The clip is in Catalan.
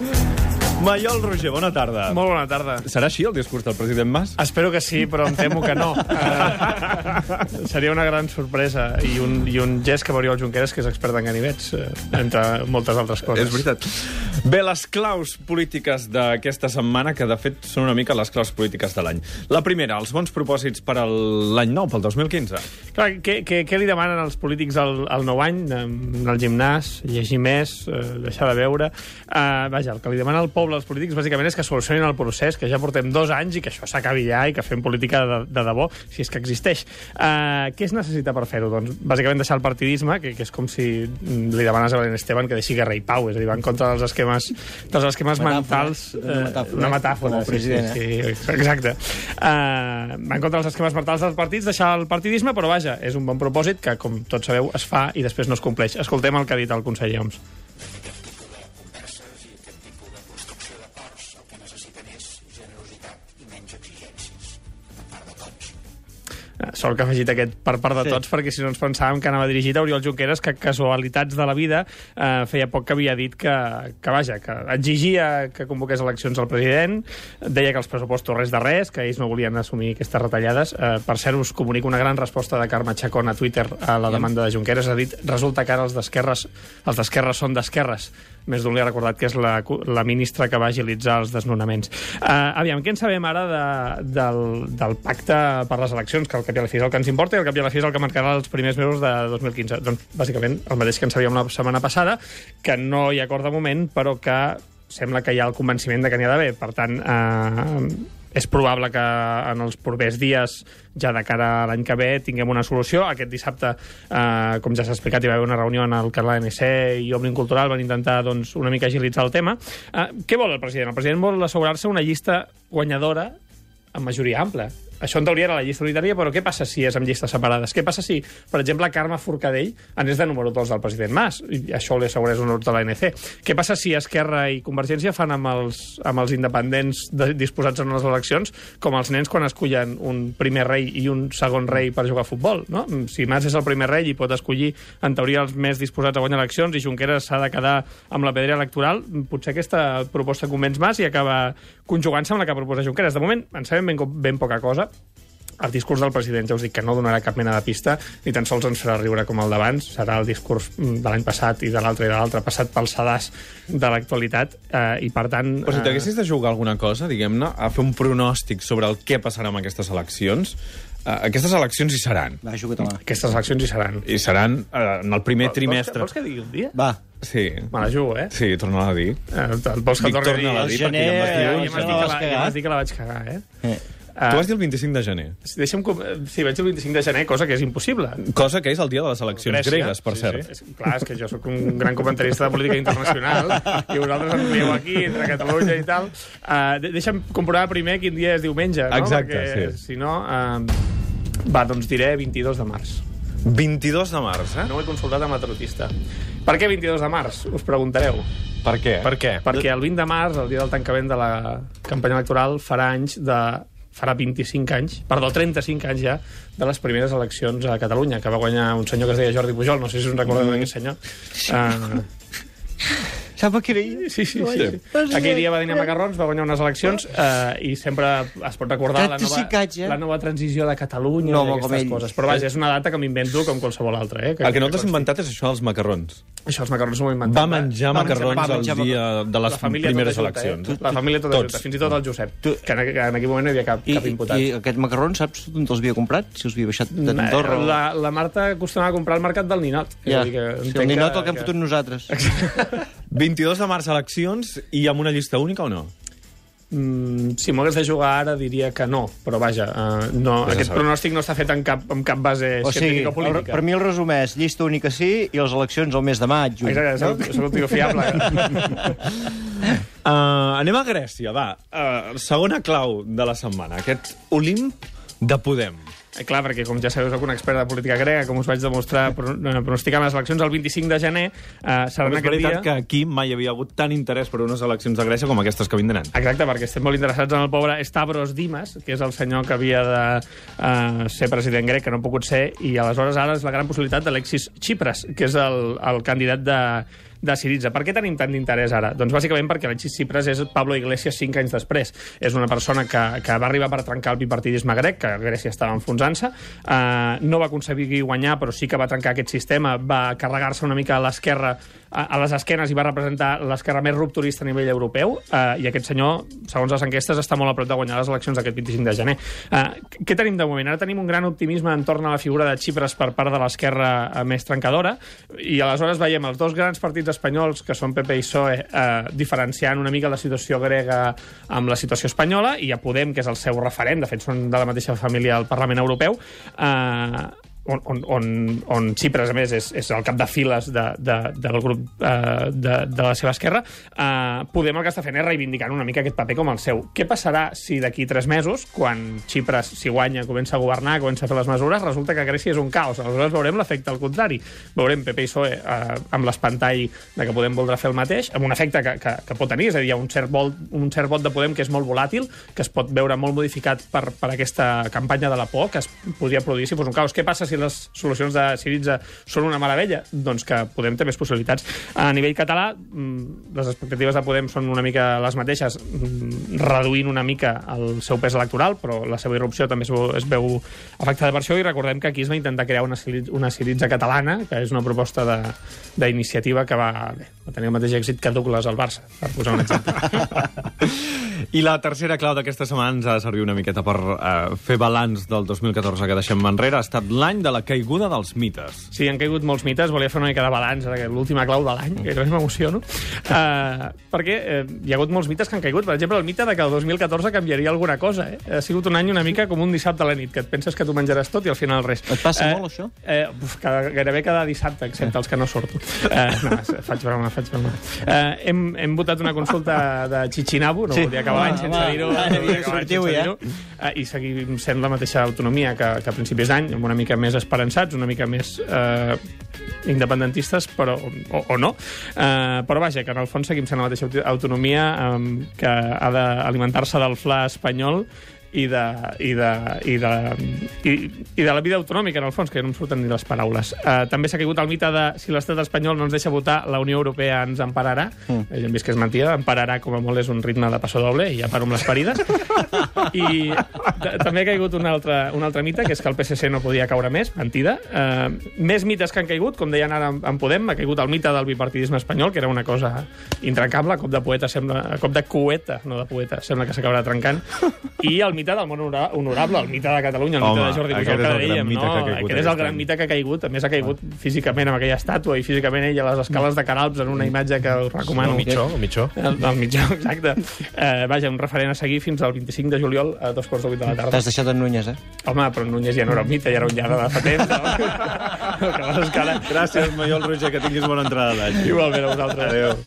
Yeah. Maiol Roger, bona tarda. Molt bona tarda. Serà així el discurs del president Mas? Espero que sí, però em temo que no. Uh, seria una gran sorpresa i un, i un gest que veuria el Junqueras, que és expert en ganivets, uh, entre moltes altres coses. És veritat. Bé, les claus polítiques d'aquesta setmana, que de fet són una mica les claus polítiques de l'any. La primera, els bons propòsits per l'any nou, pel 2015. Clar, què, què, què li demanen als polítics al, al nou any? Anar al gimnàs, llegir més, uh, deixar de beure... Uh, vaja, el que li demana al poble als polítics bàsicament és que solucionin el procés, que ja portem dos anys i que això s'acabi ja i que fem política de, de debò, si és que existeix. Uh, què es necessita per fer-ho? Doncs bàsicament deixar el partidisme, que, que és com si li demanes a Belén Esteban que deixi guerra i pau, és a dir, va en contra dels esquemes, dels esquemes Metàfora, mentals... una metàfora, una metàfora, el president, sí, sí, sí, exacte. Uh, va en contra dels esquemes mentals dels partits, deixar el partidisme, però vaja, és un bon propòsit que, com tots sabeu, es fa i després no es compleix. Escoltem el que ha dit el conseller Homs. Sort que ha afegit aquest per part de Sí. tots, perquè si no ens pensàvem que anava dirigit a Oriol Junqueras, que casualitats de la vida eh, feia poc que havia dit que, que, vaja, que exigia que convoqués eleccions al president, deia que els pressupostos res de res, que ells no volien assumir aquestes retallades. Eh, per cert, us comunico una gran resposta de Carme Chacón a Twitter a la demanda de Junqueras. Ha dit, resulta que ara els d'esquerres els d'esquerres són d'esquerres. Més d'un li ha recordat que és la, la ministra que va agilitzar els desnonaments. Uh, aviam, què en sabem ara de, del, del pacte per les eleccions, que al cap i a la fi és el que ens importa i al cap i a la fi és el que marcarà els primers mesos de 2015. Doncs, bàsicament, el mateix que en sabíem la setmana passada, que no hi ha acord de moment, però que sembla que hi ha el convenciment de que n'hi ha d'haver. Per tant, eh, és probable que en els propers dies, ja de cara a l'any que ve, tinguem una solució. Aquest dissabte, eh, com ja s'ha explicat, hi va haver una reunió en el que l'ANC i Òmnium Cultural van intentar doncs, una mica agilitzar el tema. Eh, què vol el president? El president vol assegurar-se una llista guanyadora amb majoria ampla. Això en teoria era la llista unitària, però què passa si és amb llistes separades? Què passa si, per exemple, Carme Forcadell anés de número 2 del president Mas? I això li assegurés un de l'ANC. Què passa si Esquerra i Convergència fan amb els, amb els independents de, disposats en les eleccions com els nens quan escullen un primer rei i un segon rei per jugar a futbol? No? Si Mas és el primer rei i pot escollir, en teoria, els més disposats a guanyar eleccions i Junqueras s'ha de quedar amb la pedra electoral, potser aquesta proposta convenç Mas i acaba conjugant-se amb la que proposa Junqueras. De moment, en sabem ben, ben poca cosa, el discurs del president ja us dic que no donarà cap mena de pista, ni tan sols ens farà riure com el d'abans, serà el discurs mm, de l'any passat i de l'altre i de l'altre, passat pel sedàs de l'actualitat, eh, i per tant... Però si eh, t'haguessis de jugar alguna cosa, diguem-ne, a fer un pronòstic sobre el què passarà amb aquestes eleccions, eh, aquestes eleccions hi seran. Va, juga-te-la. aquestes eleccions hi seran. I seran eh, en el primer trimestre. Vols que, vols que digui un dia? Va. Sí. Me la jugo, eh? Sí, torna a dir. eh vols que Dic, el torni torna-la a a dir? dir, perquè ja dir m'has dit ja dit que la vaig cagar, eh? Eh. Ah, Tu vas dir el 25 de gener. Deixa'm... Sí, vaig dir el 25 de gener, cosa que és impossible. Cosa que és el dia de les eleccions Grècia. gregues, per sí, cert. Sí. És, clar, és que jo sóc un gran comentarista de política internacional i vosaltres em dieu aquí, entre Catalunya i tal. Uh, deixa'm comprovar primer quin dia és diumenge, no? Exacte, Perquè, sí. si no... Uh, va, doncs diré 22 de març. 22 de març, eh? No ho he consultat amb la trotista. Per què 22 de març? Us preguntareu. Per què? Per què? Perquè el 20 de març, el dia del tancament de la campanya electoral, farà anys de farà 25 anys, perdó, 35 anys ja, de les primeres eleccions a Catalunya, que va guanyar un senyor que es deia Jordi Pujol, no sé si us recordeu d'aquest senyor. Uh, Sap què era? sí, sí, sí. Aquell dia va dinar macarrons, va guanyar unes eleccions uh, i sempre es pot recordar la nova, 35 anys, eh? la nova transició de Catalunya No, i aquestes coses. Però vaja, és una data que m'invento com qualsevol altra. Eh? Que, El que no t'has inventat és això dels macarrons. Això, els macarrons no ho he inventat. Va menjar Va macarrons menjar- el dia de les primeres tota eleccions. Eh? La família tota Tots. junta, fins i tot el Josep, que en, aqu- en aquell moment no hi havia cap, I, cap imputat. I aquest macarrón, saps d'on te'ls havia comprat? Si els havia baixat d'Andorra? o- La, la Marta acostumava a comprar al mercat del Ninot. És Ja, a dir que el ninot el que hem fotut nosaltres. 22 de març eleccions i amb una llista única o no? Mm, si m'ho hagués de jugar ara diria que no, però vaja, uh, no, Vés aquest pronòstic no està fet en cap, en cap base O sigui, o el, política. per mi el resum és llista única sí i les eleccions al mes de maig. Juny. Exacte, soc, soc un tio fiable. Uh, anem a Grècia, va. Uh, segona clau de la setmana. Aquest Olimp de Podem. Eh, Clar, perquè com ja sabeu, soc un expert de política grega, com us vaig demostrar eh, pronosticant les eleccions el 25 de gener, eh, seran és aquest veritat dia... que aquí mai havia hagut tant interès per unes eleccions de Grècia com aquestes que vindran. Exacte, perquè estem molt interessats en el pobre Stavros Dimas, que és el senyor que havia de uh, ser president grec, que no ha pogut ser, i aleshores ara és la gran possibilitat d'Alexis Tsipras, que és el, el candidat de, de Siriza. Per què tenim tant d'interès ara? Doncs bàsicament perquè l'Alexis Tsipras és Pablo Iglesias cinc anys després. És una persona que, que va arribar per trencar el bipartidisme grec, que Grècia estava enfonsant-se, uh, no va aconseguir guanyar, però sí que va trencar aquest sistema, va carregar-se una mica a l'esquerra a, les esquenes i va representar l'esquerra més rupturista a nivell europeu uh, i aquest senyor, segons les enquestes, està molt a prop de guanyar les eleccions d'aquest 25 de gener. Uh, què tenim de moment? Ara tenim un gran optimisme entorn a la figura de Xipres per part de l'esquerra uh, més trencadora i aleshores veiem els dos grans partits espanyols, que són PP i PSOE, uh, diferenciant una mica la situació grega amb la situació espanyola i a Podem, que és el seu referent, de fet són de la mateixa família al Parlament Europeu, uh, on, on, on, on a més, és, és el cap de files de, de, del grup eh, de, de la seva esquerra, eh, Podem el que està fent és reivindicant una mica aquest paper com el seu. Què passarà si d'aquí tres mesos, quan Xipres, si guanya, comença a governar, comença a fer les mesures, resulta que Grècia és un caos? Aleshores veurem l'efecte al contrari. Veurem PP i PSOE eh, amb l'espantall de que Podem voldrà fer el mateix, amb un efecte que, que, que pot tenir, és a dir, hi ha un cert, vol, un cert vot de Podem que és molt volàtil, que es pot veure molt modificat per, per aquesta campanya de la por, que es podria produir si fos un caos. Què passa si les solucions de Siritza són una meravella, doncs que Podem té més possibilitats. A nivell català, mm, les expectatives de Podem són una mica les mateixes, mm, reduint una mica el seu pes electoral, però la seva irrupció també es veu, es veu afectada per això, i recordem que aquí es va intentar crear una, una Siritza catalana, que és una proposta d'iniciativa que va, bé, va tenir el mateix èxit que Douglas al Barça, per posar un exemple. I la tercera clau d'aquesta setmana ens ha de servir una miqueta per uh, fer balanç del 2014 que deixem enrere. Ha estat l'any de la caiguda dels mites. Sí, han caigut molts mites. Volia fer una mica de balanç, l'última clau de l'any, que gairebé m'emociono. Uh, perquè uh, hi ha hagut molts mites que han caigut. Per exemple, el mite de que el 2014 canviaria alguna cosa. Eh? Ha sigut un any una mica com un dissabte a la nit, que et penses que tu menjaràs tot i al final res. Et passa uh, molt, això? Uh, uf, cada, gairebé cada dissabte, excepte els que no surto. Uh, no, faig broma, faig broma. Uh, hem, hem votat una consulta de Chichinabo, no sí. volia acabar l'any ah, sense dir-ho. Sortiu ja. Uh, I seguim sent la mateixa autonomia que, que a principis d'any, amb una mica més esperançats, una mica més eh, independentistes, però, o, o no. Eh, però vaja, que en el fons seguim sent la mateixa autonomia eh, que ha d'alimentar-se del fla espanyol i de, i, de, i, de, i, i de la vida autonòmica, en el fons, que no em surten ni les paraules. Uh, també s'ha caigut el mite de si l'estat espanyol no ens deixa votar, la Unió Europea ens empararà. Mm. Ja hem vist que és mentida, empararà com a molt és un ritme de passo doble i ja paro amb les parides. I també ha caigut un altre, un altre mite, que és que el PSC no podia caure més, mentida. Uh, més mites que han caigut, com deien ara en Podem, ha caigut el mite del bipartidisme espanyol, que era una cosa intrancable, a cop de poeta sembla, a cop de coeta, no de poeta, sembla que s'acabarà trencant. I el mite del món honorable, el mite de Catalunya, el Home, mite de Jordi Pujol, que dèiem, no? Aquest és el gran mite que ha caigut. A més, ha caigut ah. físicament amb aquella estàtua i físicament ell a les escales de Caralps en una imatge que us recomano. El mitjó, el mitjó. El, el mitjó, exacte. Eh, vaja, un referent a seguir fins al 25 de juliol a dos quarts de vuit de la tarda. T'has deixat en Núñez, eh? Home, però Núñez ja no era un mite, ja era un lladre de fa temps. No? Gràcies, Maiol Roger, que tinguis bona entrada d'any. Igualment a vosaltres. Adéu.